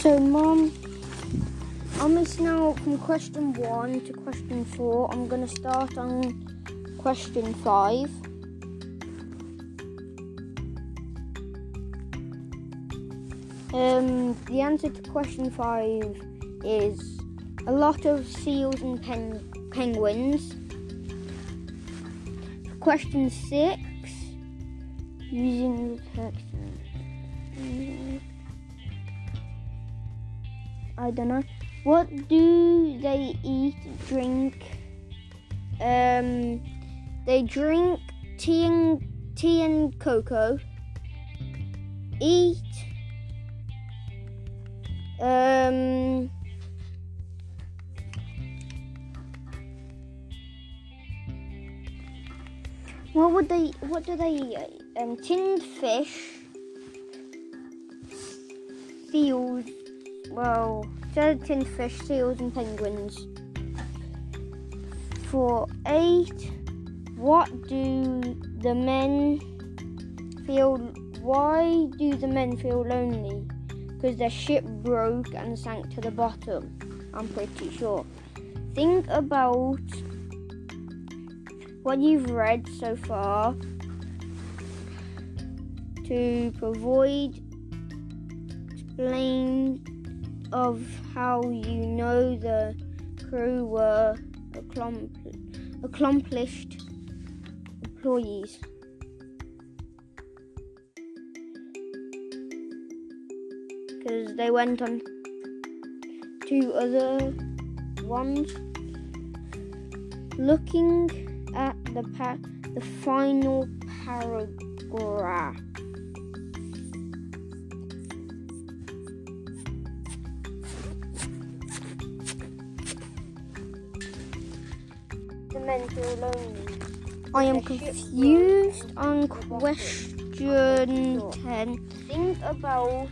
So, Mom, I'm missing out from question one to question four. I'm going to start on question five. Um, the answer to question five is a lot of seals and pen- penguins. Question six, using the text. I don't know. What do they eat, drink? Um, they drink tea and tea and cocoa. Eat. Um. What would they? What do they eat? Um, tinned fish. Seals. Well, gelatin fish, seals, and penguins. For eight, what do the men feel? Why do the men feel lonely? Because their ship broke and sank to the bottom. I'm pretty sure. Think about what you've read so far to provide explain of how you know the crew were accompl- accomplished employees. Because they went on to other ones. Looking at the pa- the final paragraph. Lonely. I am confused on question 10. Think about